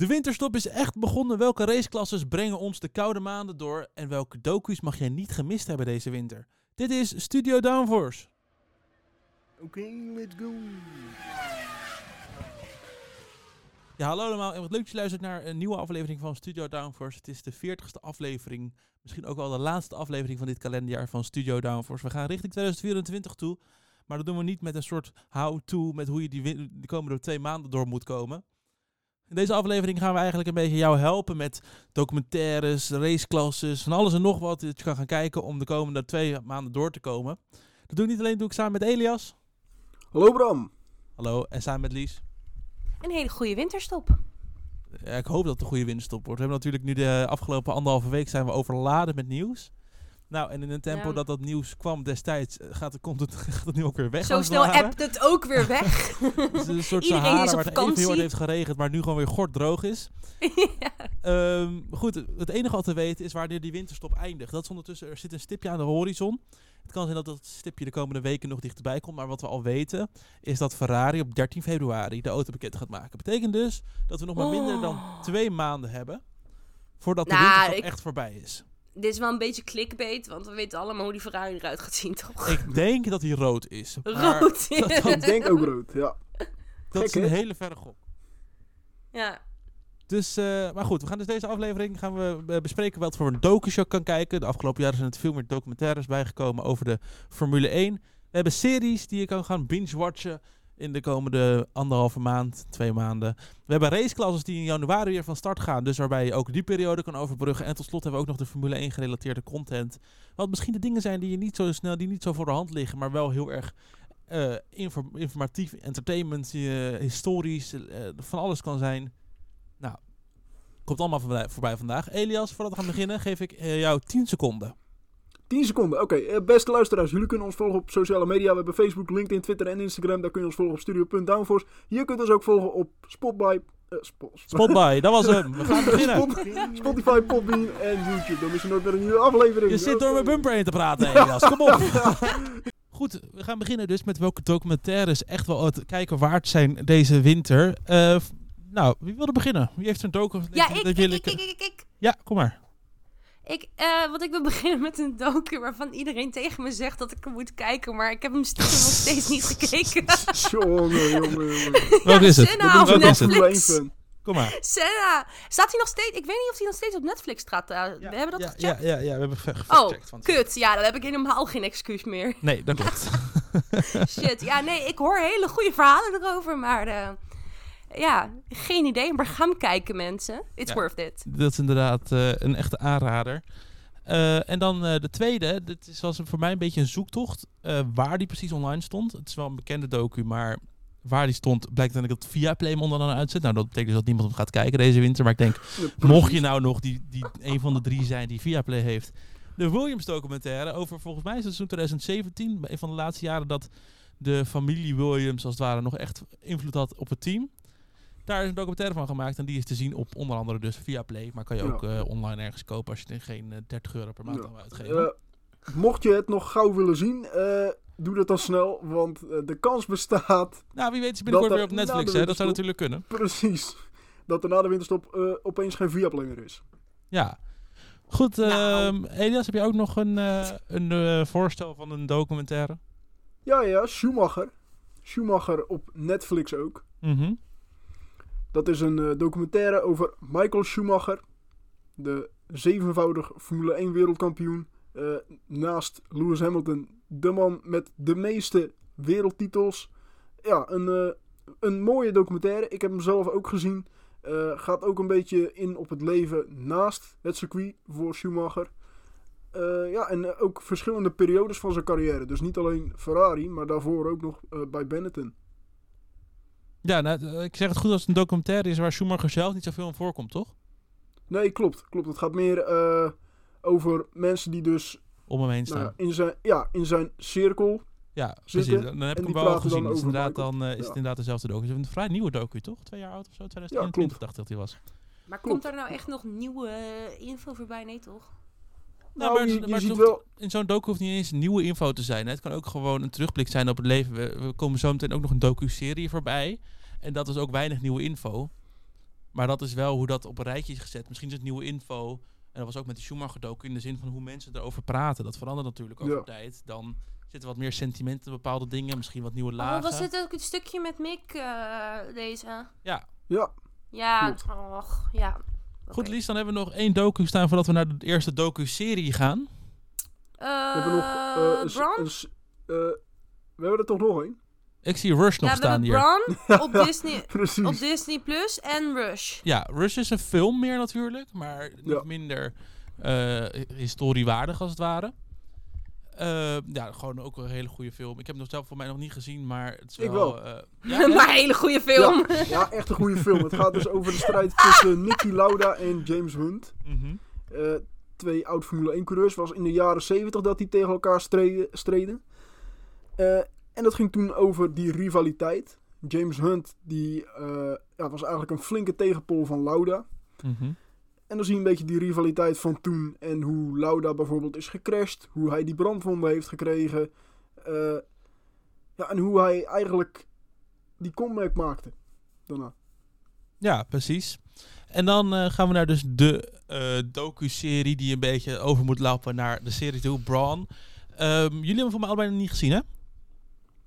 De winterstop is echt begonnen. Welke raceklasses brengen ons de koude maanden door? En welke docu's mag jij niet gemist hebben deze winter? Dit is Studio Downforce. Oké, let's go. Ja, hallo allemaal en wat leuk dat je luistert naar een nieuwe aflevering van Studio Downforce. Het is de 40ste aflevering, misschien ook wel de laatste aflevering van dit kalenderjaar van Studio Downforce. We gaan richting 2024 toe, maar dat doen we niet met een soort how-to, met hoe je die de komende twee maanden door moet komen. In deze aflevering gaan we eigenlijk een beetje jou helpen met documentaires, raceklasses, van alles en nog wat dat je kan gaan kijken om de komende twee maanden door te komen. Dat doe ik niet alleen, doe ik samen met Elias. Hallo Bram. Hallo, en samen met Lies. Een hele goede winterstop. Ja, ik hoop dat het een goede winterstop wordt. We hebben natuurlijk nu de afgelopen anderhalve week zijn we overladen met nieuws. Nou, en in een tempo Ja. dat dat nieuws kwam destijds, eh, gaat, komt het, gaat het nu ook weer weg. Zo het snel appt het ook weer weg. Het is een soort Iedereen Sahara is op waar het even heel hard vakantie. heeft geregend, maar nu gewoon weer gort droog is. ja. Ehm, goed, het enige wat te weten is wanneer die winterstop eindigt. Dat is ondertussen, er zit een stipje aan de horizon. Het kan zijn dat dat stipje de komende weken nog dichterbij komt. Maar wat we al weten, is dat Ferrari op 13 februari de auto bekend gaat maken. Betekent dus dat we nog maar minder dan Oh. twee maanden hebben voordat de Nou, winterstop ik- echt voorbij is. Dit is wel een beetje clickbait, want we weten allemaal hoe die Ferrari eruit gaat zien, toch? Ik denk dat hij rood is. Rood. dat- Ik denk ook rood, ja. Dat is een hele verre gok. ja. Dus, eh, maar goed, we gaan dus deze aflevering gaan we eh, bespreken wat voor een docu je kan kijken. De afgelopen jaren zijn er veel meer documentaires bijgekomen over de Formule 1. We hebben series die je kan gaan binge-watchen in de komende anderhalve maand, twee maanden. We hebben raceklasses die in januari weer van start gaan, dus waarbij je ook die periode kan overbruggen. En tot slot hebben we ook nog de Formule 1 gerelateerde content. Wat misschien de dingen zijn die je niet zo snel, die niet zo voor de hand liggen, maar wel heel erg eh, inform- informatief, entertainment, eh, historisch, eh, van alles kan zijn. Nou, komt allemaal voorbij, vandaag. Elias, voordat we gaan beginnen, geef ik jou 10 seconden. 10 seconden. Oké, eh, beste luisteraars, jullie kunnen ons volgen op sociale media. We hebben Facebook, LinkedIn, Twitter en Instagram. Daar kun je ons volgen op studio.downforce. Je kunt ons ook volgen op Spotify. eh, Spo- Spotby, dat was hem. We gaan beginnen. Spot- Spotify, Podbean en YouTube. Dan mis je nooit meer een nieuwe aflevering. Je zit door mijn bumper heen te praten, Elias. Kom op. Goed, we gaan beginnen dus met welke documentaires echt wel het kijken waard zijn deze winter. Eh, nou, wie wilde beginnen? Wie heeft een docu? Ja, dat ik, wil ik, ik, ik, ik, ik. Ja, kom maar. Ik, eh, want ik wil beginnen met een docu waarvan iedereen tegen me zegt dat ik hem moet kijken, maar ik heb hem stiekem nog steeds niet gekeken. Jongen, jongen, jongen. Welke is het? Senna op Welke is het? Netflix. Formule 1 fan. Kom maar. Senna. Staat hij nog steeds? Ik weet niet of hij nog steeds op Netflix staat. eh, we hebben dat ja, gecheckt. ja, ja, ja, we hebben ge- Oh, gecheckt. van- kut. Ja, dan heb ik helemaal geen excuus meer. Nee, dat klopt. Shit. Ja, nee, ik hoor hele goede verhalen erover, maar eh, ja, geen idee. Maar ga hem kijken, mensen. It's Ja. worth it. Dat is inderdaad eh, een echte aanrader. Eh, en dan eh, de tweede, dit is, was voor mij een beetje een zoektocht eh, waar die precies online stond. Het is wel een bekende docu, maar waar die stond blijkt dat Viaplay hem onderaan uitzet. Nou, dat betekent dus dat niemand hem gaat kijken deze winter. Maar ik denk, mocht je nou nog die, die een van de drie zijn die Viaplay heeft. De Williams documentaire over volgens mij is het seizoen 2017, een van de laatste jaren dat de familie Williams als het ware nog echt invloed had op het team. Daar is een documentaire van gemaakt en die is te zien op onder andere dus Viaplay. Maar kan je Ja. ook eh, online ergens kopen als je er geen eh, 30 euro per maand Ja. kan uitgeven. Eh, mocht je het nog gauw willen zien, eh, doe dat dan snel. Want eh, de kans bestaat, nou, wie weet is binnenkort weer op Netflix, hè? Dat zou natuurlijk kunnen. precies, dat er na de winterstop eh, opeens geen Viaplay meer is. Ja. Goed, Nou. ehm, Elias, heb je ook nog een, eh, een eh, voorstel van een documentaire? Ja, ja, Schumacher. Schumacher op Netflix ook. Mhm. Dat is een eh, documentaire over Michael Schumacher. De zevenvoudig Formule 1 wereldkampioen. Eh, naast Lewis Hamilton, de man met de meeste wereldtitels. Ja, een, eh, een mooie documentaire. Ik heb hem zelf ook gezien. Gaat ook een beetje in op het leven naast het circuit voor Schumacher. Ja, en ook verschillende periodes van zijn carrière. Dus niet alleen Ferrari, maar daarvoor ook nog bij Benetton. Ja, nou, eh, ik zeg het goed als het een documentaire is waar Schumacher zelf niet zoveel in voorkomt, toch? Nee, klopt. klopt. Het gaat meer eh, over mensen die dus Om hem heen nou, staan. ja, in, zijn, ja, in zijn cirkel. ja, zitten precies. Dan heb ik hem wel praten gezien. dan is inderdaad, dan eh, is Ja. het inderdaad dezelfde docu. Het is een vrij nieuwe docu, toch? Twee jaar oud of zo? 2021 dacht ik dat hij was. Maar Klopt. komt er nou echt nog nieuwe info voorbij? Nee, toch? Nou, maar, je, maar je ziet hoeft- wel... In zo'n docu hoeft niet eens nieuwe info te zijn. Hè. Het kan ook gewoon een terugblik zijn op het leven. We, we komen zo meteen ook nog een docu-serie voorbij. En dat is ook weinig nieuwe info. Maar dat is wel hoe dat op een rijtje is gezet. Misschien is het nieuwe info. En dat was ook met de Schumacher docu in de zin van hoe mensen erover praten. Dat verandert natuurlijk over Ja. tijd. Dan zitten wat meer sentimenten bepaalde dingen. Misschien wat nieuwe Oh, lagen. was dit ook het stukje met Mick, eh, deze? Ja. Ja, Ja, och, ja. Goed. Lies, dan hebben we nog één docu staan voordat we naar de eerste docu-serie gaan. we hebben nog... Eh, eh, eh, we hebben er toch nog één? Ik zie Rush nog Ja, we staan hebben hier. Bron op Disney, op Disney Plus en Rush. Ja, Rush is een film meer natuurlijk, maar niet Ja. minder eh, historiewaardig als het ware. Eh, ja, gewoon ook een hele goede film. Ik heb hem nog zelf voor mij nog niet gezien, maar het is Ik wel... eh, ja, maar een hele goede film. Ja, ja, echt een goede film. Het gaat dus over de strijd tussen Nicky Lauda en James Hunt. Mhm. Eh, twee oud Formule 1 coureurs. was in de jaren 70 dat die tegen elkaar streden. streden. Eh, en dat ging toen over die rivaliteit. James Hunt die, eh, ja, was eigenlijk een flinke tegenpol van Lauda. Mhm. En dan zie je een beetje die rivaliteit van toen. En hoe Lauda bijvoorbeeld is gecrashed. Hoe hij die brandwonden heeft gekregen. eh, ja, en hoe hij eigenlijk die comeback maakte. Daarna. Ja, precies. En dan eh, gaan we naar dus de eh docu-serie die een beetje over moet lappen naar de serie toe, Braun. Ehm, jullie hebben voor mij allebei nog niet gezien, hè?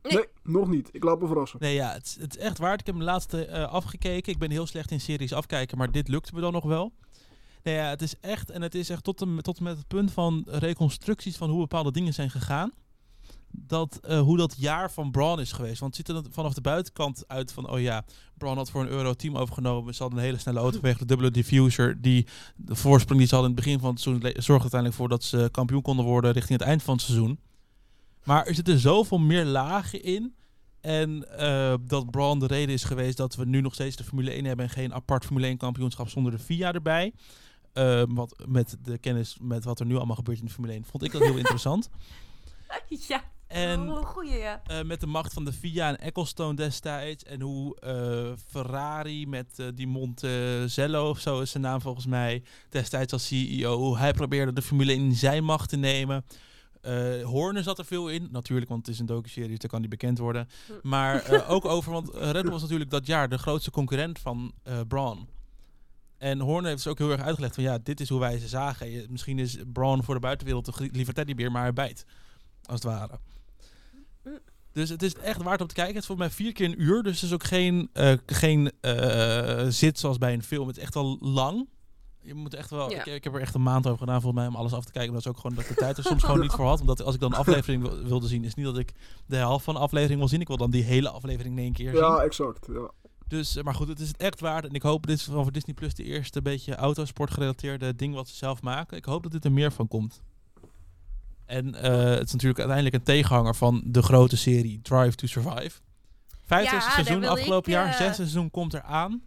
Nee. Nee, nog niet. Ik laat me verrassen. Nee, ja, het, is- het is echt waard. Ik heb hem laatste eh, afgekeken. Ik ben heel slecht in series afkijken, maar dit lukte me dan nog wel. Nee, ja, het is echt, en het is echt tot en, tot met het punt van reconstructies van hoe bepaalde dingen zijn gegaan. Dat, eh, hoe dat jaar van Braun is geweest. Want het ziet er vanaf de buitenkant uit van, oh ja, Braun had voor een euro team overgenomen. Ze hadden een hele snelle auto vanwege de dubbele diffuser. Die de voorsprong die ze hadden in het begin van het seizoen zorgde uiteindelijk voor dat ze kampioen konden worden richting het eind van het seizoen. Maar er zitten zoveel meer lagen in. En eh, dat Braun de reden is geweest dat we nu nog steeds de Formule 1 hebben en geen apart Formule 1 kampioenschap zonder de FIA erbij. Eh, wat met de kennis met wat er nu allemaal gebeurt in de Formule 1 vond ik dat heel interessant. Ja, En oh, een goeie, ja. eh, met de macht van de FIA en Ecclestone destijds. En hoe eh, Ferrari met eh, die Montezello of zo is zijn naam volgens mij. Destijds als CEO. Hoe hij probeerde de Formule 1 in zijn macht te nemen. Eh Horner zat er veel in. Natuurlijk, want het is een docu-serie, dus dan kan die bekend worden. Hm. Maar ook over, want Red Bull was natuurlijk dat jaar de grootste concurrent van Braun. En Horner heeft dus ook heel erg uitgelegd van ja, dit is hoe wij ze zagen. Je- misschien is Braun voor de buitenwereld een liever teddybeer, maar hij bijt. Als het ware. Dus het is echt waard om te kijken. Het is volgens mij vier keer een uur. Dus het is ook geen, eh, geen eh, zit zoals bij een film. Het is echt al lang. Je moet echt wel. Ja. Ik, ik heb er echt een maand over gedaan volgens mij om alles af te kijken. Maar dat is ook gewoon dat ik de tijd er soms gewoon niet voor had. Omdat als ik dan een aflevering wil- wilde zien, is niet dat ik de helft van de aflevering wil zien. Ik wil dan die hele aflevering in één keer zien. Ja, exact. Ja. Dus, eh, maar goed, het is het echt waard. En ik hoop, dit is van voor Disney Plus de eerste beetje autosport gerelateerde ding wat ze zelf maken. Ik hoop dat dit er meer van komt. En eh, het is natuurlijk uiteindelijk een tegenhanger van de grote serie Drive to Survive. Vijfde Ja, seizoen afgelopen ik, jaar, eh, zesde seizoen komt eraan.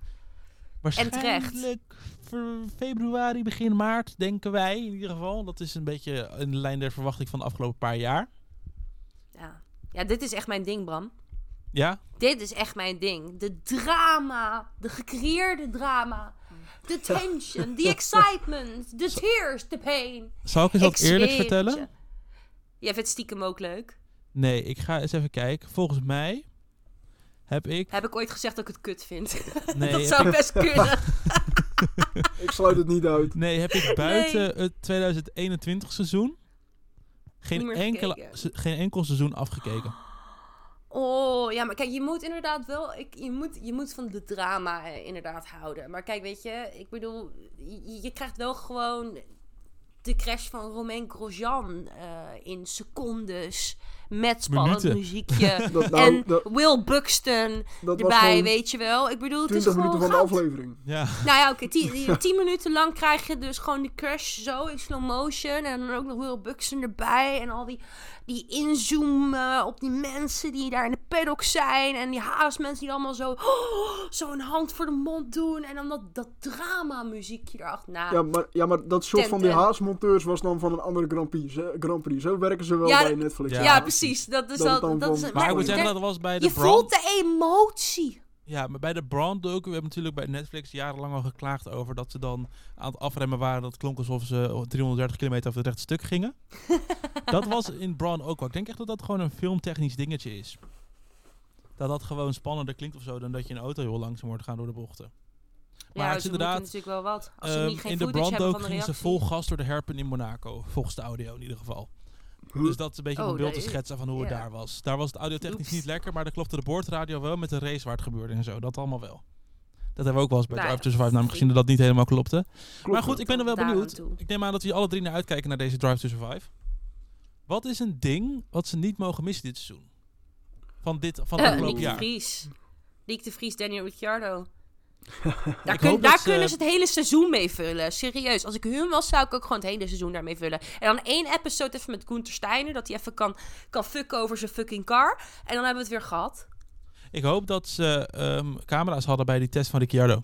Waarschijnlijk februari, begin maart, denken wij in ieder geval. Dat is een beetje in de lijn der verwachting van de afgelopen paar jaar. ja. Ja, dit is echt mijn ding, Bram. Ja? Dit is echt mijn ding. De drama. De gecreëerde drama. De tension. De excitement. De tears. De pain. Zal ik eens wat Ik eerlijk vertellen? je. Jij vindt stiekem ook leuk. Nee, ik ga eens even kijken. Volgens mij heb ik... Heb ik ooit gezegd dat ik het kut vind? Nee, dat zou ik- best kunnen. Ik sluit het niet uit. Nee, heb ik buiten het 2021 seizoen geen, enkele, geen enkel seizoen afgekeken. Ja, maar kijk, je moet inderdaad wel... Ik, je, moet, je moet van de drama eh, inderdaad houden. Maar kijk, weet je, ik bedoel... Je, je krijgt wel gewoon de crash van Romain Grosjean eh, in secondes. Met spannend Minuten. muziekje. Dat, nou, en dat, Will Buxton dat was erbij, gewoon weet je wel. Ik bedoel, het is 20 gewoon minuten van de goud. aflevering. Ja, Nou ja, oké. tien, die- tien minuten lang krijg je dus gewoon die crash zo in slow motion. En dan ook nog Will Buxton erbij. En al die, die inzoom eh, op die mensen die daar in de paddock zijn. En die haasmensen die allemaal zo, zo een hand voor de mond doen. En dan dat, dat drama muziekje erachter. Nou, Ja maar, ja, maar dat shot Ten van die ten. haasmonteurs was dan van een andere Grand Prix. Zo, Grand Prix. Zo werken ze wel Ja, bij Netflix. Ja, ja, precies. Dat is Dat dat, is, maar ik moet zeggen, dat was bij de je voelt de emotie. Ja, maar bij de Braun docu, we hebben natuurlijk bij Netflix jarenlang al geklaagd over dat ze dan aan het afremmen waren. Dat het klonk alsof ze 330 kilometer over het rechte stuk gingen. dat was in Braun ook wel. Ik denk echt dat dat gewoon een filmtechnisch dingetje is. Dat dat gewoon spannender klinkt of zo dan dat je een auto heel langzaam wordt gaan door de bochten. Maar het is inderdaad, natuurlijk wel wat. Als ze Ehm, niet geen in de brand ook gingen ze vol gas door de herpen in Monaco. Volgens de audio in ieder geval. Dus dat is een beetje om Oh, een beeld te schetsen van hoe het Ja. daar was. Daar was het audiotechnisch Oeps. niet lekker, maar daar klopte de boordradio wel met de race waar het gebeurde en zo. Dat allemaal wel. Dat hebben we ook wel eens bij Nou, Drive to Survive namelijk gezien dat dat niet helemaal klopte. Klopt maar goed, ik ben er wel benieuwd. Ik neem aan dat we alle drie naar uitkijken naar deze Drive to Survive. Wat is een ding wat ze niet mogen missen dit seizoen? Van dit van het Eh, afgelopen Nick de jaar. Vries. Nick de Vries, Daniel Ricciardo. Daar, kun- daar ze- kunnen ze het hele seizoen mee vullen. Serieus. Als ik hun was, zou ik ook gewoon het hele seizoen daarmee vullen. En dan één episode even met Gunther Steiner. Dat hij even kan, kan fucken over zijn fucking car. En dan hebben we het weer gehad. Ik hoop dat ze ehm, camera's hadden bij die test van Ricciardo.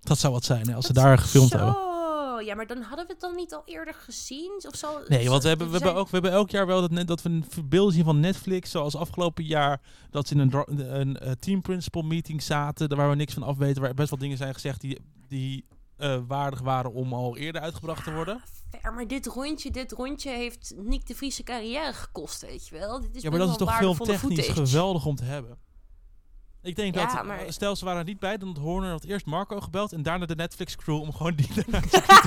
Dat zou wat zijn, hè, als ze daar gefilmd Zo. hebben. Ja, maar dan hadden we het dan niet al eerder gezien? Of zo? Nee, want we hebben, we, zijn- hebben ook, we hebben elk jaar wel dat, net, dat we een beeld zien van Netflix. Zoals afgelopen jaar dat ze in een, een, eh, team principal meeting zaten. Waar we niks van af weten. Waar best wel dingen zijn gezegd die, die eh, waardig waren om al eerder uitgebracht te worden. Ver, maar dit rondje, dit rondje heeft Nick de Vries zijn carrière gekost, weet je wel. Dit is Ja, maar dat is toch filmtechnisch footage. geweldig om te hebben. Ik denk Ja, dat, maar- eh, stel ze waren er niet bij, dan had Horner had eerst Marco gebeld en daarna de Netflix crew om gewoon die te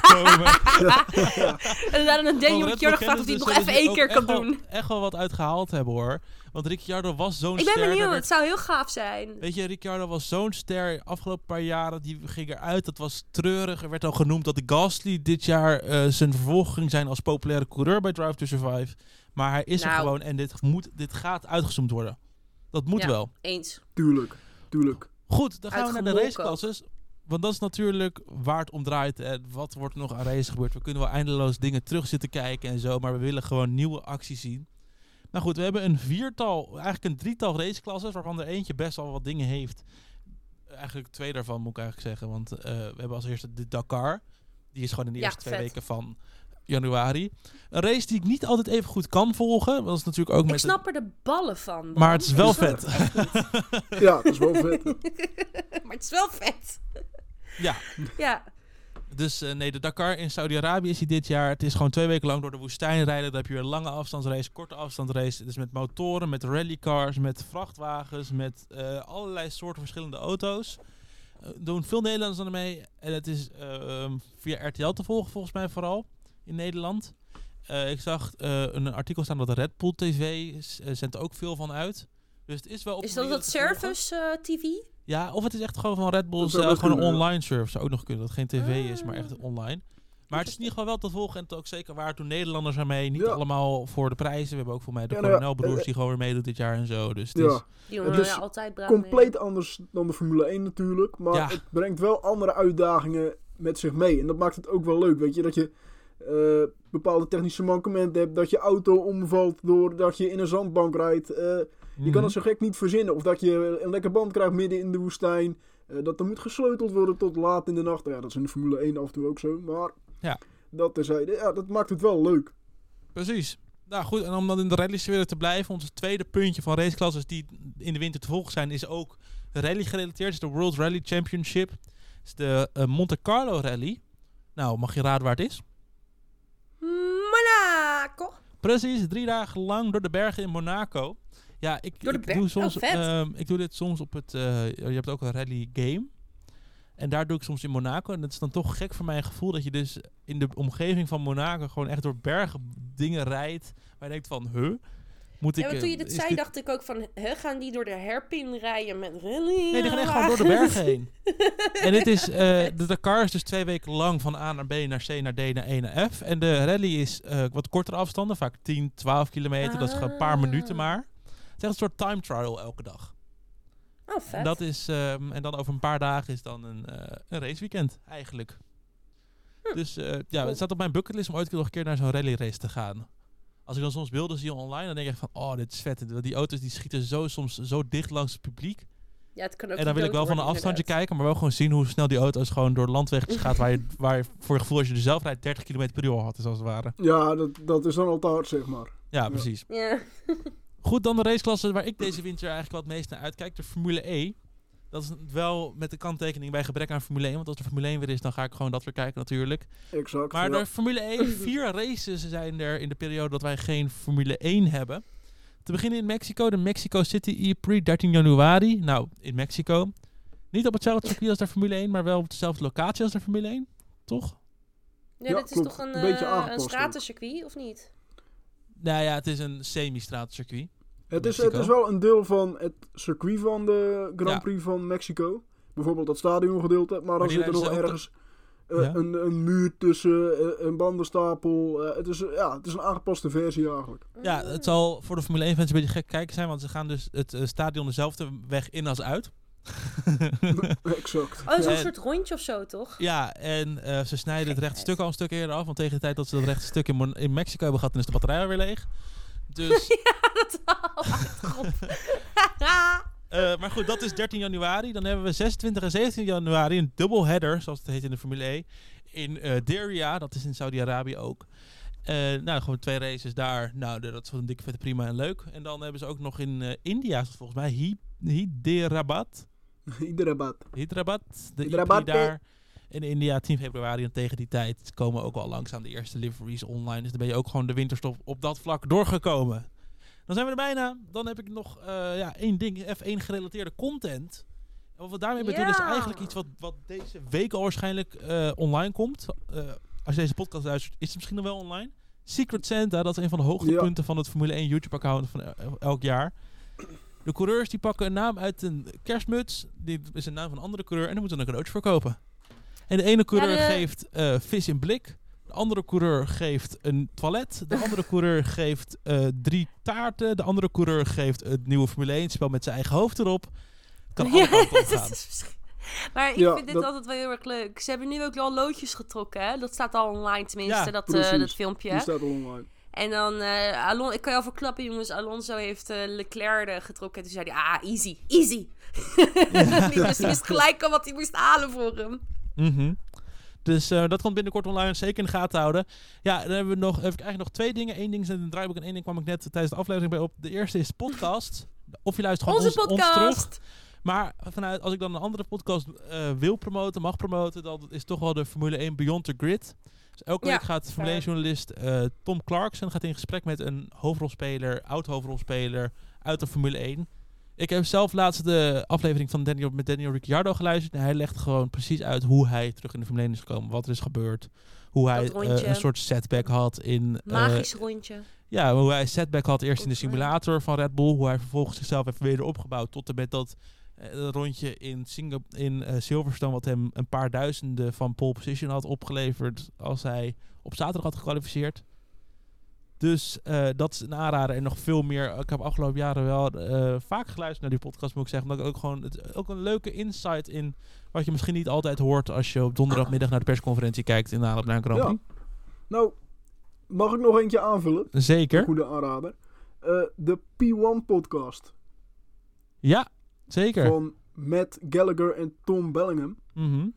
komen. En daarna een Daniel Red Ricciardo gevraagd of hij het nog kennen even één ook keer echt kan wel- doen. Echt wel wat uitgehaald hebben hoor. Want Ricciardo was zo'n Ik ben ster. benieuwd, werd- het zou heel gaaf zijn. Weet je, Ricciardo was zo'n ster afgelopen paar jaren. Die ging eruit. Dat was treurig. Er werd al genoemd dat de Gasly dit jaar eh, zijn vervolg ging zijn als populaire coureur bij Drive to Survive. Maar hij is er Nou. gewoon en dit, moet, dit gaat uitgezoomd worden. Dat moet Ja. wel. Eens. Tuurlijk, tuurlijk. Goed, dan gaan we naar de raceklasses. Want dat is natuurlijk waar het om draait. Hè. Wat wordt er nog aan race gebeurd? We kunnen wel eindeloos dingen terug zitten kijken en zo. Maar we willen gewoon nieuwe acties zien. Nou goed, we hebben een viertal, eigenlijk een drietal raceklasses. Waarvan er eentje best wel wat dingen heeft. Eigenlijk twee daarvan moet ik eigenlijk zeggen. Want eh, we hebben als eerste de Dakar. Die is gewoon in de Ja, eerste twee vet. weken van januari. Een race die ik niet altijd even goed kan volgen. Dat is natuurlijk ook Ik met... snap er de ballen van. man. Maar het is wel vet. het. Ja, dat is wel vet. maar het is wel vet. Ja, Ja. Dus eh, nee, de Dakar in Saudi-Arabië is hij dit jaar. Het is gewoon twee weken lang door de woestijn rijden. Dan heb je weer een lange afstandsrace, korte afstandsrace. Dus met motoren, met rallycars, met vrachtwagens, met eh, allerlei soorten verschillende auto's. Eh, doen veel Nederlanders aan mee. En het is eh, ehm, via RTL te volgen volgens mij vooral in Nederland. Eh, ik zag eh, een artikel staan dat de Red Bull TV eh, zendt er ook veel van uit. Dus het is wel op Is dat dat service eh, TV? Ja, of het is echt gewoon van Red Bull zelf, gewoon een online service. Zou ook nog kunnen, dat het geen tv is, maar Ah. echt online. Maar het is in ieder geval wel te volgen en het ook zeker waar doen Nederlanders aan mee. Niet Ja. allemaal voor de prijzen. We hebben ook voor mij de Ja, nou ja, Coronel-broers eh, die gewoon weer meedoen dit jaar en zo. Dus het Ja. is, Die Het is altijd Compleet anders dan de Formule 1 natuurlijk. Maar Ja. het brengt wel andere uitdagingen met zich mee. En dat maakt het ook wel leuk, weet je. Dat je eh, bepaalde technische mankementen hebt. Dat je auto omvalt doordat je in een zandbank rijdt. Eh, Je Mhm. kan het zo gek niet verzinnen. Of dat je een lekker band krijgt midden in de woestijn. Eh, dat er moet gesleuteld worden tot laat in de nacht. Ja, dat is in de Formule 1 af en toe ook zo. Maar Ja. dat terzijde. Ja, dat maakt het wel leuk. Precies. Nou goed, en om dan in de rally-sfeer te blijven, ons tweede puntje van raceklasses die in de winter te volgen zijn, is ook rally gerelateerd. is de World Rally Championship. is de Monte Carlo Rally. Nou, mag je raden waar het is? Monaco. Precies, drie dagen lang door de bergen in Monaco. Ja, ik, doe soms. Oh, ehm, ik doe dit soms op het. eh, je hebt ook een rally game. En daar doe ik soms in Monaco. En het is dan toch gek voor mijn gevoel dat je dus in de omgeving van Monaco gewoon echt door bergen dingen rijdt. Waar je denkt van, huh? Moet ik. Ja, toen je eh, dit zei, dit- dacht ik ook van... Hè, gaan die door de herpin rijden met rally? Nee, die gaan echt gewoon door de bergen heen. En dit is, eh, de Dakar is dus twee weken lang van A naar B naar C naar D naar E naar F. En de rally is eh, wat kortere afstanden, vaak 10, 12 kilometer. Dat is gewoon een paar Ah. minuten maar. Het is echt een soort time trial elke dag. Oh, En, vet. dat is, ehm, en dan over een paar dagen is dan een, eh een raceweekend eigenlijk. Hm. Dus ja, Cool. het staat op mijn bucketlist om ooit nog een keer naar zo'n rally race te gaan. Als ik dan soms beelden zie online, dan denk ik van, oh, dit is vet. Die auto's die schieten zo soms zo dicht langs het publiek. ja, het kan ook En dan wil ik wel van een afstandje kijken, maar wel gewoon zien hoe snel die auto's gewoon door landwegjes gaat. Waar je, waar je voor je gevoel als je er zelf rijdt 30 km per uur had, is als het ware. Ja, dat, dat is dan al te hard, zeg maar. Ja, precies. Ja. Goed, dan de raceklasse waar ik deze winter eigenlijk wat het meest naar uitkijk, de Formule E. Dat is wel met de kanttekening bij gebrek aan Formule 1. Want als er Formule 1 weer is, dan ga ik gewoon dat weer kijken natuurlijk. Exact. Maar ja. de Formule 1, vier races zijn er in de periode dat wij geen Formule 1 hebben. Te beginnen in Mexico, de Mexico City E-Prix, 13 januari. Nou, in Mexico. Niet op hetzelfde circuit als de Formule 1, maar wel op dezelfde locatie als de Formule 1. Toch? Ja, Ja, dit is toch een, Een beetje eh, een stratencircuit, of niet? Nou ja, het is een semi-straatcircuit. Het is, Mexico. het is wel een deel van het circuit van de Grand Ja. Prix van Mexico. Bijvoorbeeld dat stadiongedeelte. Maar dan die zit er nog ergens eh, Ja. een, een muur tussen, eh, een bandenstapel. eh, het, is, ja, het is een aangepaste versie eigenlijk. Ja, het zal voor de Formule 1-fans een beetje gek kijken zijn, want ze gaan dus het stadion dezelfde weg in als uit. exact. Oh, zo'n En- soort rondje of zo, toch? ja, en eh, ze snijden het rechte stuk al een stuk eerder af, want tegen de tijd dat ze dat rechte stuk in Mexico hebben gehad, dan is de batterij alweer leeg. Dus, dat oh, God. eh, maar goed, dat is 13 januari. Dan hebben we 26 en 17 januari een doubleheader, zoals het heet in de Formule E, in eh Diriyah, dat is in Saudi-Arabië ook. Eh, nou, gewoon twee races daar. Nou, dat is wel een dikke vette prima en leuk. En dan hebben ze ook nog in eh, India, volgens mij, Hy- Hyderabad. Iedere bad. Hyderabad, de Hyderabad, Hyderabad daar in India 10 februari. En tegen die tijd komen ook al langzaam de eerste liveries online. Dus dan ben je ook gewoon de winterstop op dat vlak doorgekomen. Dan zijn we er bijna. Dan heb ik nog eh, ja, één ding, F1 gerelateerde content. En wat we daarmee bedoelen is Ja. eigenlijk iets wat, wat deze week al waarschijnlijk eh, online komt. Eh, als je deze podcast luistert, is het misschien nog wel online. Secret Santa, dat is een van de hoogtepunten van het Formule 1 YouTube-account van el- elk jaar. De coureurs die pakken een naam uit een kerstmuts. Die is een naam van een andere coureur. En dan moeten ze een cadeautje verkopen. En de ene coureur de- geeft eh, vis in blik. De andere coureur geeft een toilet. De andere coureur geeft eh, drie taarten. De andere coureur geeft het nieuwe Formule 1 spel met zijn eigen hoofd erop. Het kan dat gaan. Maar ik Ja, vind dit dat- altijd wel heel erg leuk. Ze hebben nu ook al loodjes getrokken, hè? Dat staat al online tenminste, Ja, dat, eh, dat filmpje. Die staat al online. En dan, eh Alon ik kan je al verklappen, jongens. Alonso heeft eh, Leclerc getrokken. En toen zei hij, ah, easy, easy. Wist- die wist gelijk al wat hij moest halen voor hem. Mhm. Dus eh, dat komt binnenkort online. Zeker in de gaten houden. Ja, dan hebben we nog, heb ik eigenlijk nog twee dingen. Eén ding is in het draaiboek en één ding kwam ik net tijdens de aflevering bij op. De eerste is podcast. Of je luistert gewoon Onze ons, ons terug. podcast. Maar vanuit, als ik dan een andere podcast eh, wil promoten, mag promoten, dan is toch wel de Formule 1 Beyond the Grid. Dus elke Ja, week gaat Formule 1 fair. journalist eh, Tom Clarkson gaat in gesprek met een hoofdrolspeler, oud hoofdrolspeler uit de Formule 1. Ik heb zelf laatst de aflevering van Daniel, met Daniel Ricciardo geluisterd. En hij legt gewoon precies uit hoe hij terug in de Formule 1 is gekomen. Wat er is gebeurd. Hoe hij eh, een soort setback had in... eh, Magisch rondje. ja, hoe hij setback had eerst in de simulator van Red Bull. Hoe hij vervolgens zichzelf heeft weer opgebouwd tot en met dat eh, rondje in, Singa in Silverstone. Wat hem een paar duizenden van pole position had opgeleverd als hij op zaterdag had gekwalificeerd. Dus eh, dat is een aanrader en nog veel meer. Ik heb afgelopen jaren wel eh, vaak geluisterd naar die podcast, moet ik zeggen. Omdat ik ook gewoon het, ook een leuke insight in wat je misschien niet altijd hoort als je op donderdagmiddag naar de persconferentie kijkt in de aanloop naar een Grand Ja. Prix. Nou, mag ik nog eentje aanvullen? Een Zeker. goede aanrader. Eh, de P1 podcast Ja, zeker. van Matt Gallagher en Tom Bellingham. Mhm.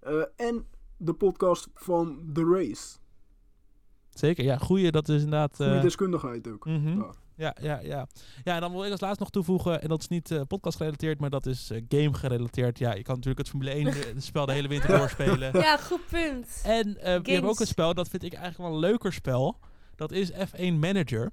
Eh, en de podcast van The Race. Zeker, ja, goeie, dat is inderdaad... Goede eh, deskundigheid ook. mhm. Ja. Ja, ja, ja. Ja, en dan wil ik als laatste nog toevoegen, en dat is niet eh, podcast gerelateerd, maar dat is eh, game gerelateerd. Ja, je kan natuurlijk het Formule 1 eh, spel de hele winter doorspelen. Ja, goed punt. En eh, je hebt ook een spel, dat vind ik eigenlijk wel een leuker spel. Dat is F1 Manager.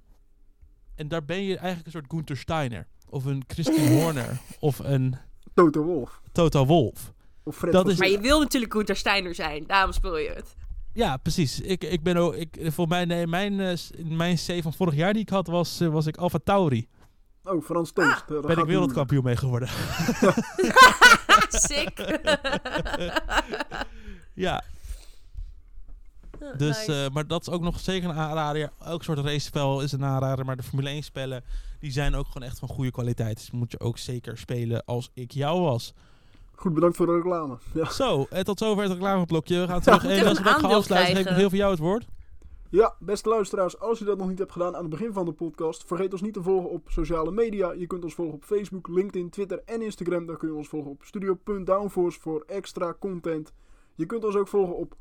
En daar ben je eigenlijk een soort Gunther Steiner. Of een Christian Horner. Of een Toto Wolf. Toto Wolf. Of Fred Dat is- Maar je wil natuurlijk Gunther Steiner zijn. Daarom speel je het. Ja, precies. Ik, ik ben ook, ik, voor mij, nee, mijn, eh, mijn C van vorig jaar die ik had, was, eh, was ik Alfa Tauri. Oh, Frans Toast. Eh, dat Ben ik wereldkampioen mee geworden. Sick. ja, Dus, Nice. eh, maar dat is ook nog zeker een aanrader. Elk soort racespel is een aanrader. Maar de Formule 1 spellen, die zijn ook gewoon echt van goede kwaliteit. Dus moet je ook zeker spelen als ik jou was. Goed, bedankt voor de reclame. Ja. Zo, en tot zover het reclameblokje. We gaan terug. En even als we gaan afsluiten, geef ik heel veel jou het woord. Ja, beste luisteraars, als je dat nog niet hebt gedaan aan het begin van de podcast, vergeet ons niet te volgen op sociale media. Je kunt ons volgen op Facebook, LinkedIn, Twitter en Instagram. Daar kun je ons volgen op studio.downforce voor extra content. Je kunt ons ook volgen op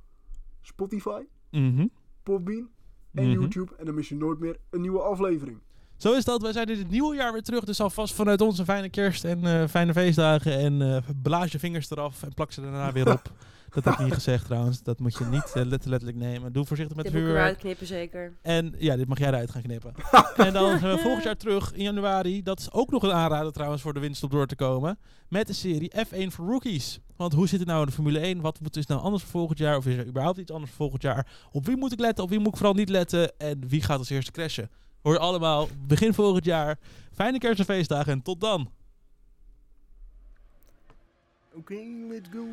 Spotify, Mhm. Podbean en Mhm. YouTube. En dan mis je nooit meer een nieuwe aflevering. Zo is dat. Wij zijn in het nieuwe jaar weer terug. Dus alvast vanuit ons een fijne kerst en eh, fijne feestdagen. En eh blaas je vingers eraf en plak ze daarna weer op. Dat heb ik niet gezegd trouwens. Dat moet je niet eh, letterlijk nemen. Doe voorzichtig met Dit moet ik eruit knippen, zeker. En ja, dit mag jij eruit gaan knippen. en dan zijn we volgend jaar terug in januari. Dat is ook nog een aanrader trouwens voor de winst op door te komen. Met de serie F1 voor Rookies. Want hoe zit het nou in de Formule 1? Wat moet is nou anders voor volgend jaar? Of is er überhaupt iets anders voor volgend jaar? Op wie moet ik letten? Op wie moet ik vooral niet letten? En wie gaat als eerste crashen? Hoor je allemaal begin volgend jaar. Fijne kerst en feestdagen en tot dan. Oké, let's go.